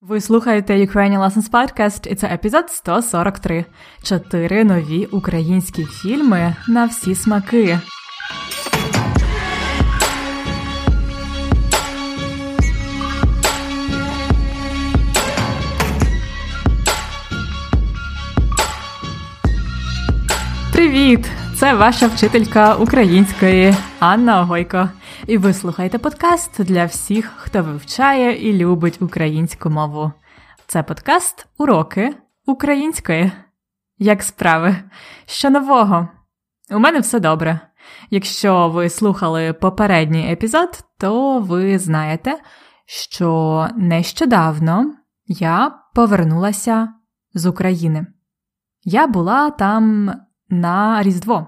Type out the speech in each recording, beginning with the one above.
Ви слухаєте Ukrainian Lessons Podcast і це епізод 143. Чотири нові українські фільми на всі смаки. Привіт! Це ваша вчителька української Анна Огойко. І ви слухаєте подкаст для всіх, хто вивчає і любить українську мову. Це подкаст Уроки української. Як справи? Що нового? У мене все добре. Якщо ви слухали попередній епізод, то ви знаєте, що нещодавно я повернулася з України. Я була там на Різдво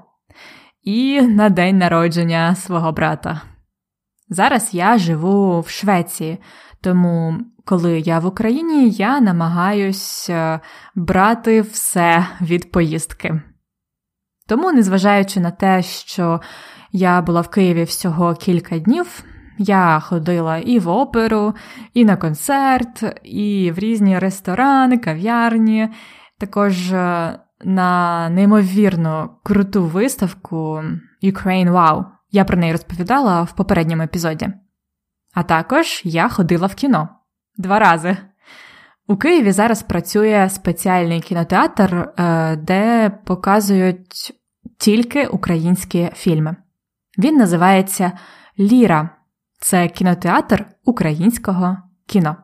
і на день народження свого брата. Зараз я живу в Швеції, тому коли я в Україні, я намагаюсь е, брати все від поїздки. Тому, незважаючи на те, що я була в Києві всього кілька днів, я ходила і в оперу, і на концерт, і в різні ресторани, кав'ярні, також е, на неймовірно круту виставку Ukraine Wow. Я про неї розповідала в попередньому епізоді. А також я ходила в кіно два рази. У Києві зараз працює спеціальний кінотеатр, е, де показують тільки українські фільми. Він називається Ліра. Це кінотеатр українського кіно.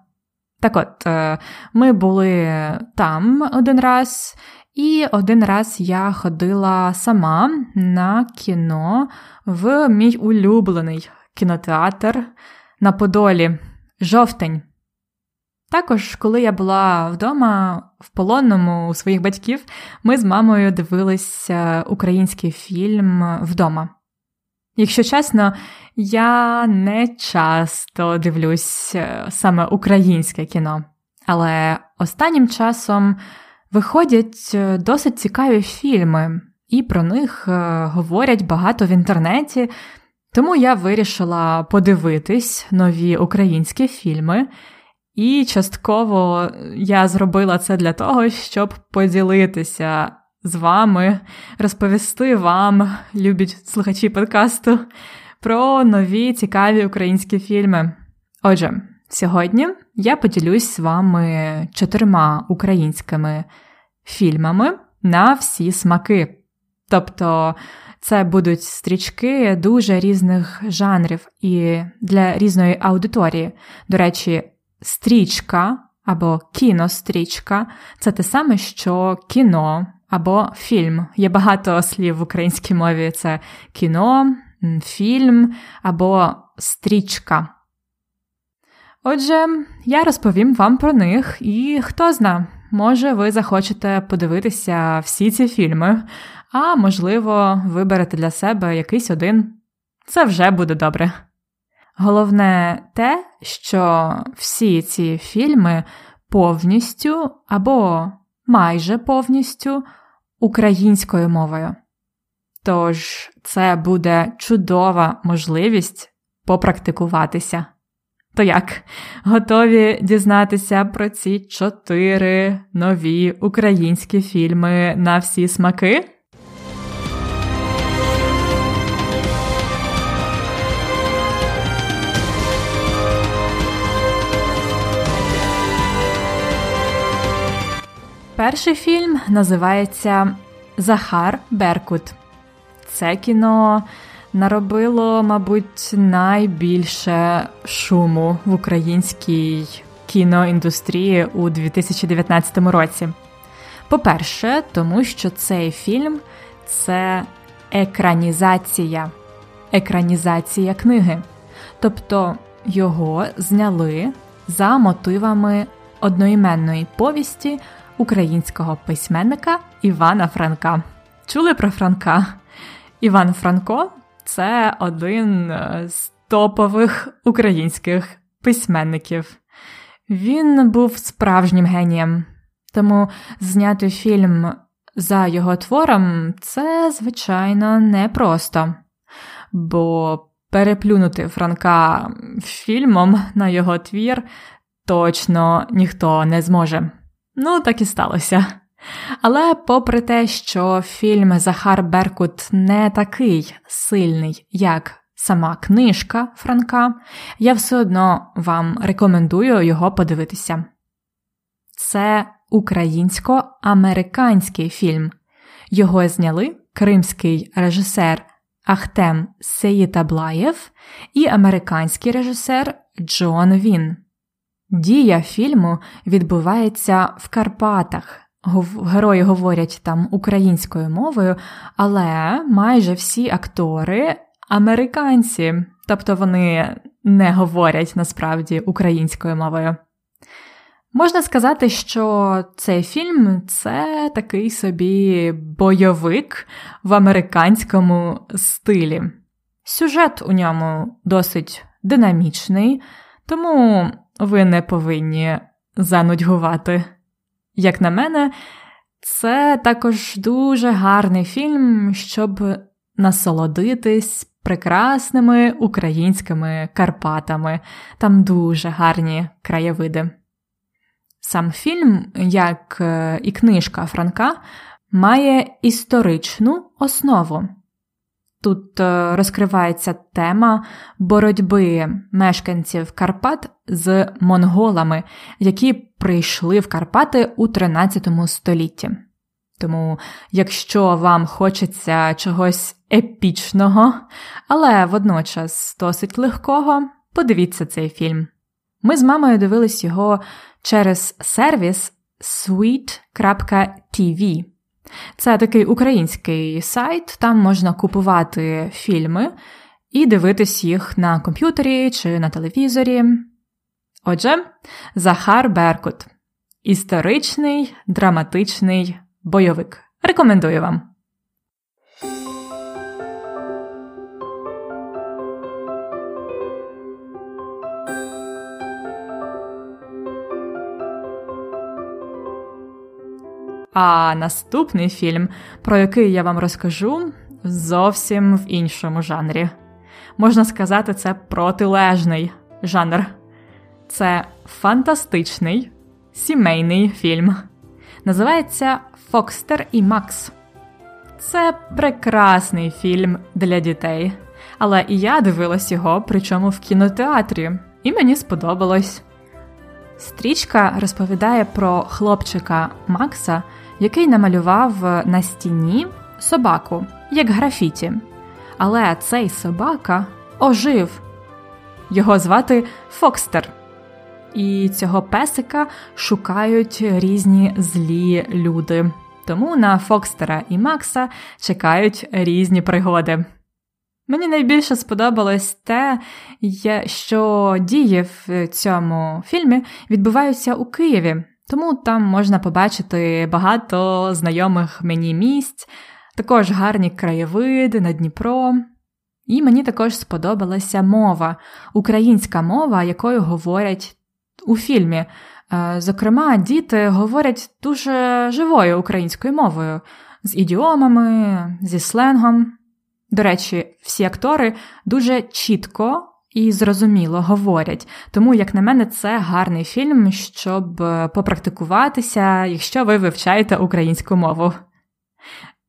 Так от, е, ми були там один раз, і один раз я ходила сама на кіно в мій улюблений кінотеатр на Подолі Жовтень. Також, коли я була вдома в полонному у своїх батьків, ми з мамою дивилися український фільм вдома. Якщо чесно, я не часто дивлюсь е, саме українське кіно, але останнім часом виходять е, досить цікаві фільми, і про них е, говорять багато в інтернеті. Тому я вирішила подивитись нові українські фільми, і частково я зробила це для того, щоб поділитися з вами, розповісти вам, любіть слухачі подкасту, про нові цікаві українські фільми. Отже, сьогодні я поділюсь з вами чотирма українськими фільмами на всі смаки. Тобто це будуть стрічки дуже різних жанрів і для різної аудиторії. До речі, стрічка або кінострічка це те саме, що кіно або фільм. Є багато слів в українській мові: це кіно, фільм або стрічка. Отже, я розповім вам про них, і хто зна, може, ви захочете подивитися всі ці фільми, а можливо, виберете для себе якийсь один. Це вже буде добре. Головне те, що всі ці фільми повністю або майже повністю українською мовою. Тож це буде чудова можливість попрактикуватися. То як, готові дізнатися про ці чотири нові українські фільми на всі смаки? Перший фільм називається Захар Беркут. Це кіно наробило, мабуть, найбільше шуму в українській кіноіндустрії у 2019 році. По-перше, тому що цей фільм це екранізація, екранізація книги. Тобто його зняли за мотивами одноіменної повісті українського письменника Івана Франка. Чули про Франка? Іван Франко це один е, з топових українських письменників. Він був справжнім генієм, тому зняти фільм за його твором це, звичайно, непросто, бо переплюнути Франка фільмом на його твір точно ніхто не зможе. Ну, так і сталося. Але, попри те, що фільм Захар Беркут не такий сильний, як сама книжка Франка, я все одно вам рекомендую його подивитися. Це українсько-американський фільм. Його зняли кримський режисер Ахтем Сеїтаблаєв і американський режисер Джон Він. Дія фільму відбувається в Карпатах. Герої говорять там українською мовою, але майже всі актори американці, тобто вони не говорять насправді українською мовою. Можна сказати, що цей фільм це такий собі бойовик в американському стилі. Сюжет у ньому досить динамічний, тому ви не повинні занудьгувати. Як на мене, це також дуже гарний фільм, щоб насолодитись прекрасними українськими Карпатами. Там дуже гарні краєвиди. Сам фільм, як е, і книжка Франка, має історичну основу. Тут е, розкривається тема боротьби мешканців Карпат з монголами, які прийшли в Карпати у 13 столітті. Тому, якщо вам хочеться чогось епічного, але водночас досить легкого, подивіться цей фільм. Ми з мамою дивились його через сервіс sweet.tv. Це такий український сайт, там можна купувати фільми і дивитись їх на комп'ютері чи на телевізорі. Отже, Захар Беркут. Історичний, драматичний бойовик. Рекомендую вам. А наступний фільм, про який я вам розкажу, зовсім в іншому жанрі. Можна сказати, це протилежний жанр. Це фантастичний сімейний фільм. Називається Фокстер і Макс. Це прекрасний фільм для дітей. Але і я дивилась його, причому в кінотеатрі, і мені сподобалось. Стрічка розповідає про хлопчика Макса, який намалював на стіні собаку, як графіті. Але цей собака ожив. Його звати Фокстер. І цього песика шукають різні злі люди. Тому на Фокстера і Макса чекають різні пригоди. Мені найбільше сподобалось те, що дії в цьому фільмі відбуваються у Києві, тому там можна побачити багато знайомих мені місць, також гарні краєвиди на Дніпро. І мені також сподобалася мова, українська мова, якою говорять у фільмі. Е, зокрема, діти говорять дуже живою українською мовою, з ідіомами, зі сленгом. До речі, всі актори дуже чітко і зрозуміло говорять. Тому, як на мене, це гарний фільм, щоб е, попрактикуватися, якщо ви вивчаєте українську мову.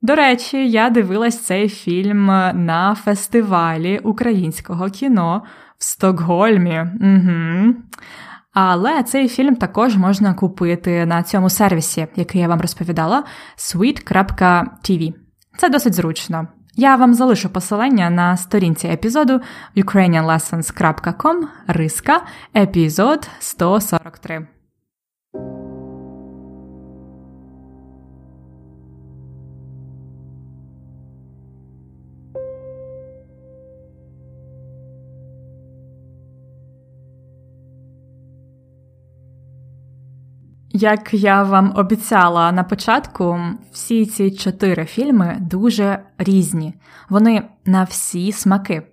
До речі, я дивилась цей фільм на фестивалі українського кіно в Стокгольмі. Угу. Але цей фільм також можна купити на цьому сервісі, який я вам розповідала, sweet.tv. Це досить зручно. Я вам залишу посилання на сторінці епізоду ukrainianlessons.com риска епізод 143. Як я вам обіцяла на початку, всі ці чотири фільми дуже різні, вони на всі смаки.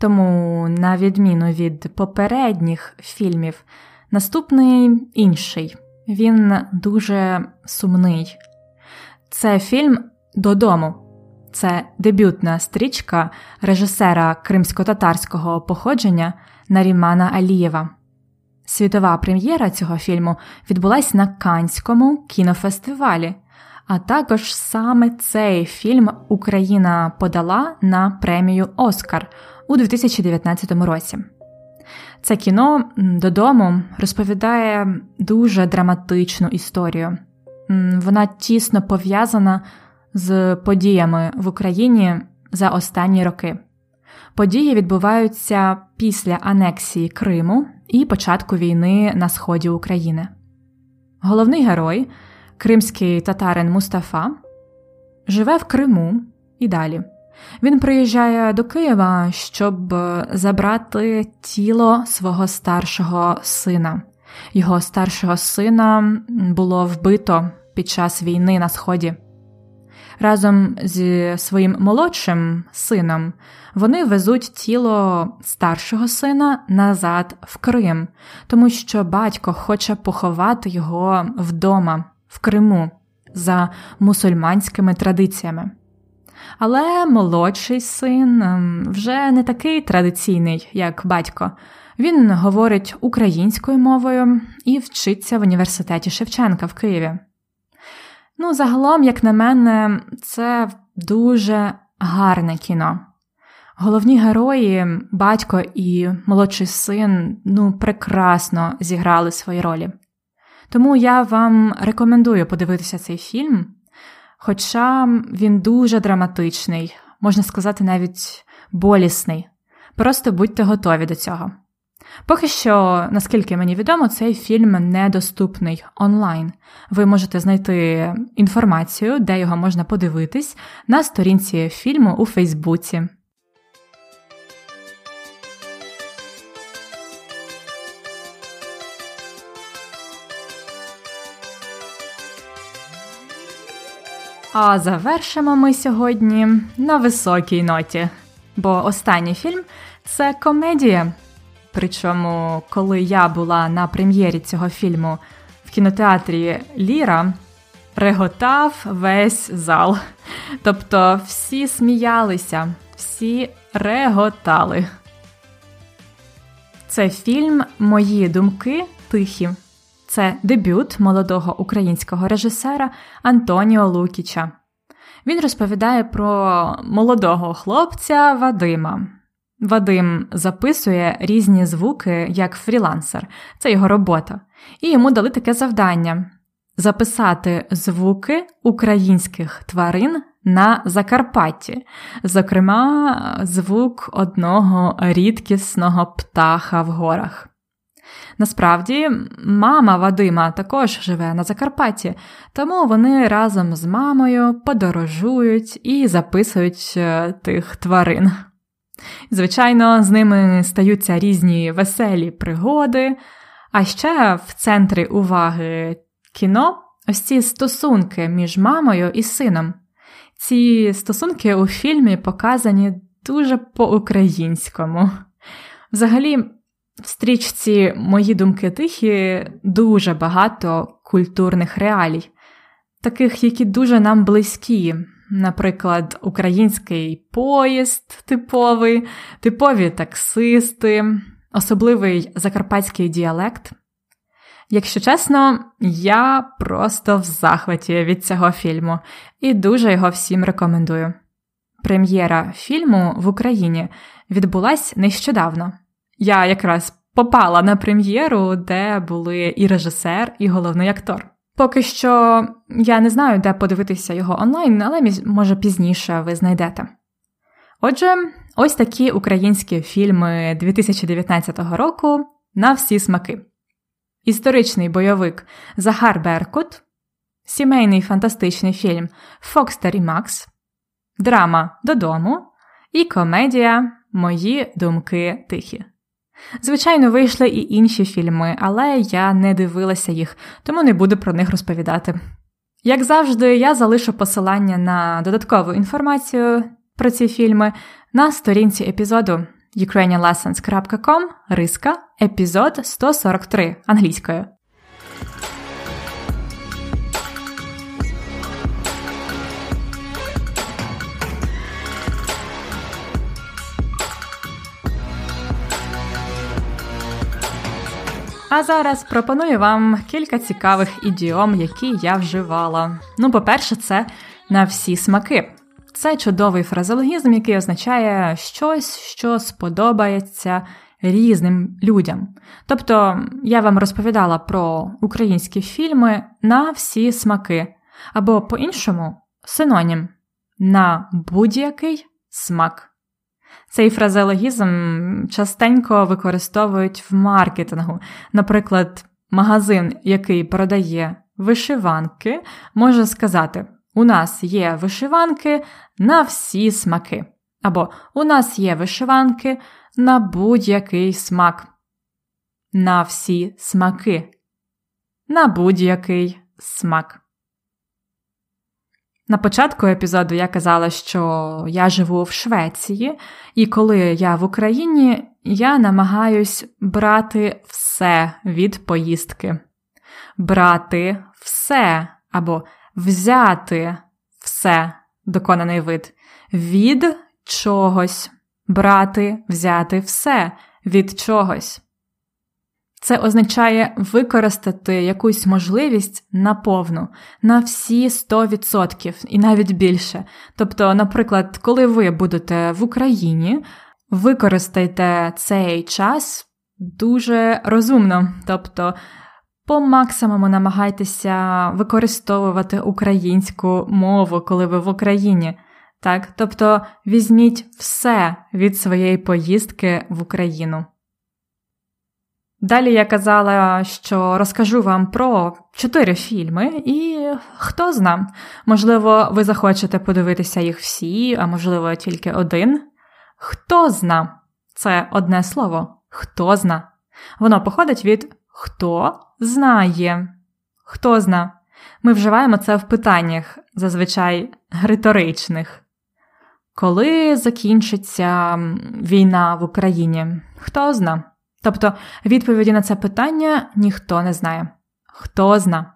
Тому, на відміну від попередніх фільмів, наступний інший. Він дуже сумний. Це фільм Додому. Це дебютна стрічка режисера кримсько-татарського походження Нарімана Алієва. Світова прем'єра цього фільму відбулась на Канському кінофестивалі. А також саме цей фільм Україна подала на премію Оскар у 2019 році. Це кіно додому розповідає дуже драматичну історію. Вона тісно пов'язана з подіями в Україні за останні роки. Події відбуваються після анексії Криму і початку війни на сході України. Головний герой, кримський татарин Мустафа, живе в Криму і далі. Він приїжджає до Києва, щоб забрати тіло свого старшого сина. Його старшого сина було вбито під час війни на сході. Разом зі своїм молодшим сином вони везуть тіло старшого сина назад в Крим, тому що батько хоче поховати його вдома, в Криму, за мусульманськими традиціями. Але молодший син ем, вже не такий традиційний, як батько. Він говорить українською мовою і вчиться в університеті Шевченка в Києві. Ну, загалом, як на мене, це дуже гарне кіно. Головні герої, батько і молодший син, ну, прекрасно зіграли свої ролі. Тому я вам рекомендую подивитися цей фільм, хоча він дуже драматичний, можна сказати, навіть болісний. Просто будьте готові до цього. Поки що, наскільки мені відомо, цей фільм недоступний онлайн. Ви можете знайти інформацію, де його можна подивитись, на сторінці фільму у Фейсбуці. А завершимо ми сьогодні на високій ноті, бо останній фільм це комедія. Причому, коли я була на прем'єрі цього фільму в кінотеатрі Ліра, реготав весь зал. Тобто всі сміялися, всі реготали. Це фільм Мої думки тихі. Це дебют молодого українського режисера Антоніо Лукіча. Він розповідає про молодого хлопця Вадима. Вадим записує різні звуки як фрілансер, це його робота, і йому дали таке завдання записати звуки українських тварин на Закарпатті, зокрема, звук одного рідкісного птаха в горах. Насправді, мама Вадима також живе на Закарпатті, тому вони разом з мамою подорожують і записують е, тих тварин. Звичайно, з ними стаються різні веселі пригоди, а ще в центрі уваги кіно ось ці стосунки між мамою і сином. Ці стосунки у фільмі показані дуже по-українському. Взагалі, в стрічці Мої думки тихі дуже багато культурних реалій, таких, які дуже нам близькі. Наприклад, український поїзд типовий, типові таксисти, особливий закарпатський діалект. Якщо чесно, я просто в захваті від цього фільму і дуже його всім рекомендую. Прем'єра фільму в Україні відбулась нещодавно. Я якраз попала на прем'єру, де були і режисер, і головний актор. Поки що я не знаю, де подивитися його онлайн, але може пізніше ви знайдете. Отже, ось такі українські фільми 2019 року на всі смаки: історичний бойовик Захар Беркут, сімейний фантастичний фільм Фокстер і Макс, драма Додому і комедія Мої думки тихі. Звичайно, вийшли і інші фільми, але я не дивилася їх, тому не буду про них розповідати. Як завжди, я залишу посилання на додаткову інформацію про ці фільми на сторінці епізоду ukrainianlessons.com риска епізод 143 англійською. А зараз пропоную вам кілька цікавих ідіом, які я вживала. Ну, по-перше, це на всі смаки. Це чудовий фразологізм, який означає щось, що сподобається різним людям. Тобто я вам розповідала про українські фільми на всі смаки, або по-іншому синонім на будь-який смак. Цей фразеологізм частенько використовують в маркетингу. Наприклад, магазин, який продає вишиванки, може сказати: У нас є вишиванки на всі смаки. Або у нас є вишиванки на будь-який смак. На всі смаки. На будь-який смак. На початку епізоду я казала, що я живу в Швеції, і коли я в Україні, я намагаюсь брати все від поїздки. Брати все або взяти все доконаний вид від чогось, брати, взяти все від чогось. Це означає використати якусь можливість наповну на всі 100% і навіть більше. Тобто, наприклад, коли ви будете в Україні, використайте цей час дуже розумно. Тобто, по максимуму намагайтеся використовувати українську мову, коли ви в Україні. Так? Тобто візьміть все від своєї поїздки в Україну. Далі я казала, що розкажу вам про чотири фільми, і хто зна, можливо, ви захочете подивитися їх всі, а можливо, тільки один. Хто зна це одне слово. Хто зна. Воно походить від хто знає. Хто зна. Ми вживаємо це в питаннях, зазвичай риторичних. Коли закінчиться війна в Україні? Хто зна? Тобто відповіді на це питання ніхто не знає. Хто зна.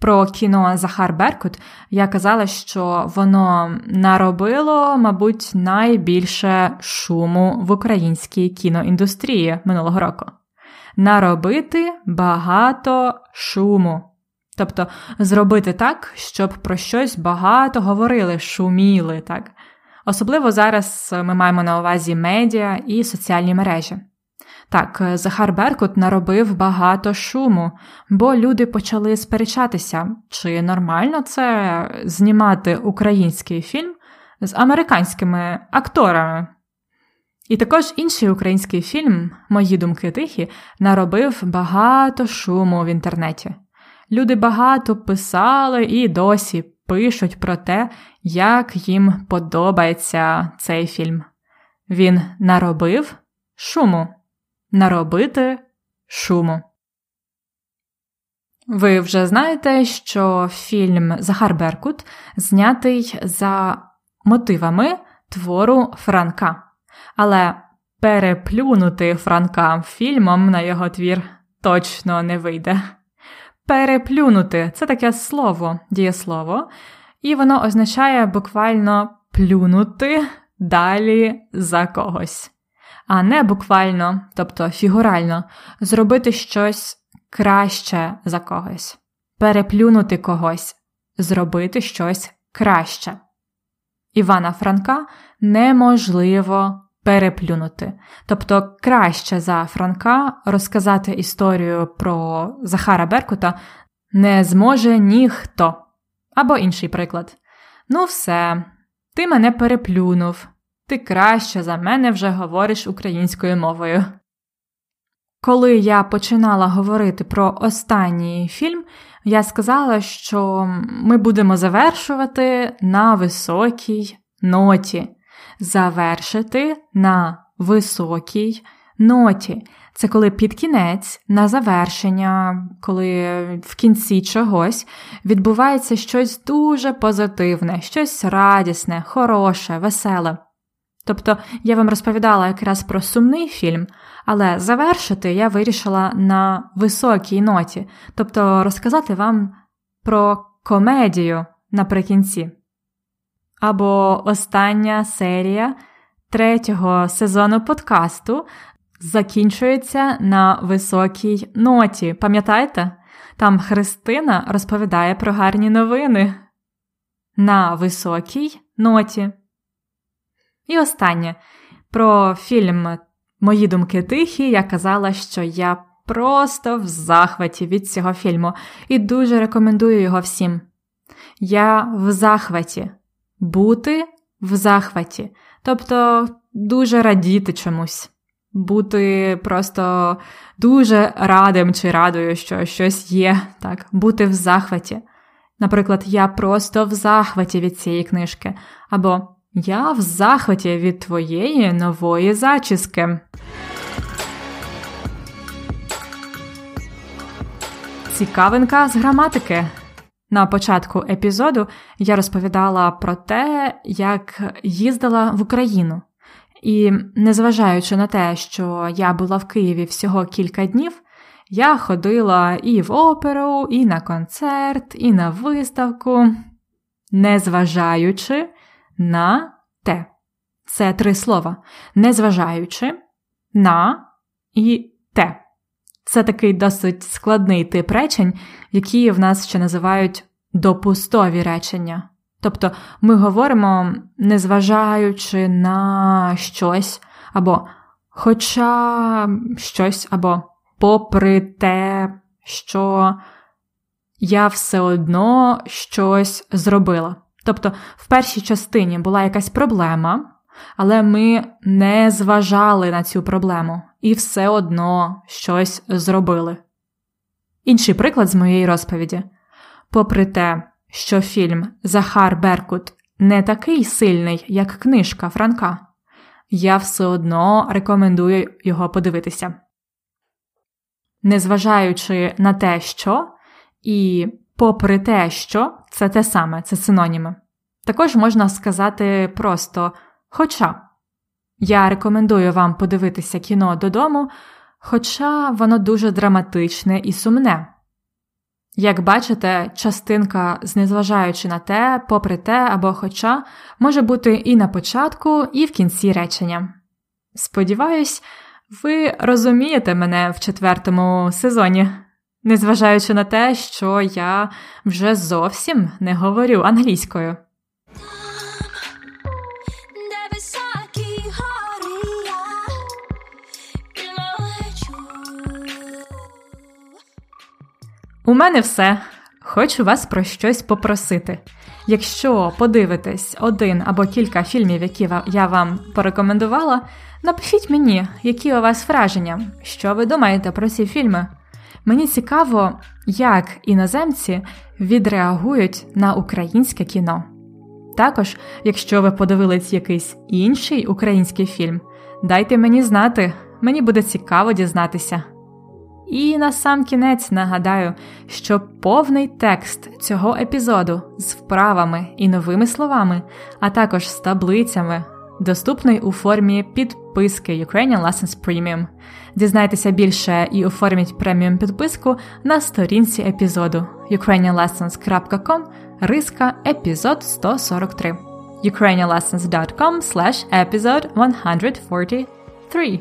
Про кіно Захар Беркут я казала, що воно наробило, мабуть, найбільше шуму в українській кіноіндустрії минулого року. Наробити багато шуму. Тобто зробити так, щоб про щось багато говорили, шуміли, так? Особливо зараз ми маємо на увазі медіа і соціальні мережі. Так, Захар Беркут наробив багато шуму, бо люди почали сперечатися, чи нормально це знімати український фільм з американськими акторами. І також інший український фільм, Мої думки тихі, наробив багато шуму в інтернеті. Люди багато писали і досі пишуть про те, як їм подобається цей фільм. Він наробив шуму. Наробити шуму. Ви вже знаєте, що фільм Захар Беркут знятий за мотивами твору Франка. Але переплюнути Франка фільмом на його твір точно не вийде. Переплюнути. Це таке слово, дієслово, і воно означає буквально плюнути далі за когось, а не буквально, тобто фігурально, зробити щось краще за когось, переплюнути когось, зробити щось краще. Івана Франка неможливо переплюнути. Тобто краще за Франка розказати історію про Захара Беркута не зможе ніхто. Або інший приклад. Ну, все, ти мене переплюнув, ти краще за мене вже говориш українською мовою. Коли я починала говорити про останній фільм, я сказала, що ми будемо завершувати на високій ноті завершити на високій ноті. Це коли під кінець, на завершення, коли в кінці чогось відбувається щось дуже позитивне, щось радісне, хороше, веселе. Тобто я вам розповідала якраз про сумний фільм, але завершити я вирішила на високій ноті, тобто розказати вам про комедію наприкінці або остання серія третього сезону подкасту закінчується на високій ноті. Пам'ятаєте? Там Христина розповідає про гарні новини. На високій ноті. І останнє. Про фільм Мої думки тихі я казала, що я просто в захваті від цього фільму і дуже рекомендую його всім. Я в захваті. Бути в захваті. Тобто дуже радіти чомусь. Бути просто дуже радим чи радою, що щось є, так, бути в захваті. Наприклад, я просто в захваті від цієї книжки, або я в захваті від твоєї нової зачіски. Цікавинка з граматики. На початку епізоду я розповідала про те, як їздила в Україну. І незважаючи на те, що я була в Києві всього кілька днів, я ходила і в оперу, і на концерт, і на виставку, незважаючи на те. Це три слова. Незважаючи на і те. Це такий досить складний тип речень, які в нас ще називають допустові речення. Тобто ми говоримо, незважаючи на щось, або хоча щось, або попри те, що я все одно щось зробила. Тобто, в першій частині була якась проблема, але ми не зважали на цю проблему і все одно щось зробили. Інший приклад з моєї розповіді: попри те, що фільм Захар Беркут не такий сильний, як книжка Франка, я все одно рекомендую його подивитися. Незважаючи на те, що, і попри те, що це те саме, це синоніми. Також можна сказати просто хоча. Я рекомендую вам подивитися кіно додому, хоча воно дуже драматичне і сумне. Як бачите, частинка, незважаючи на те, попри те або хоча, може бути і на початку, і в кінці речення. Сподіваюсь, ви розумієте мене в четвертому сезоні, незважаючи на те, що я вже зовсім не говорю англійською. У мене все. Хочу вас про щось попросити. Якщо подивитесь один або кілька фільмів, які я вам порекомендувала, напишіть мені, які у вас враження, що ви думаєте про ці фільми. Мені цікаво, як іноземці відреагують на українське кіно. Також, якщо ви подивились якийсь інший український фільм, дайте мені знати, мені буде цікаво дізнатися. І на сам кінець нагадаю, що повний текст цього епізоду з вправами і новими словами, а також з таблицями, доступний у формі підписки Ukrainian Lessons Premium. Дізнайтеся більше і оформіть преміум підписку на сторінці епізоду ukrainianlessons.com риска епізод 143 ukrainianlessons.com slash episode 143 3.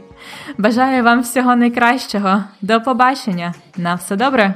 Бажаю вам всього найкращого. До побачення. На все добре!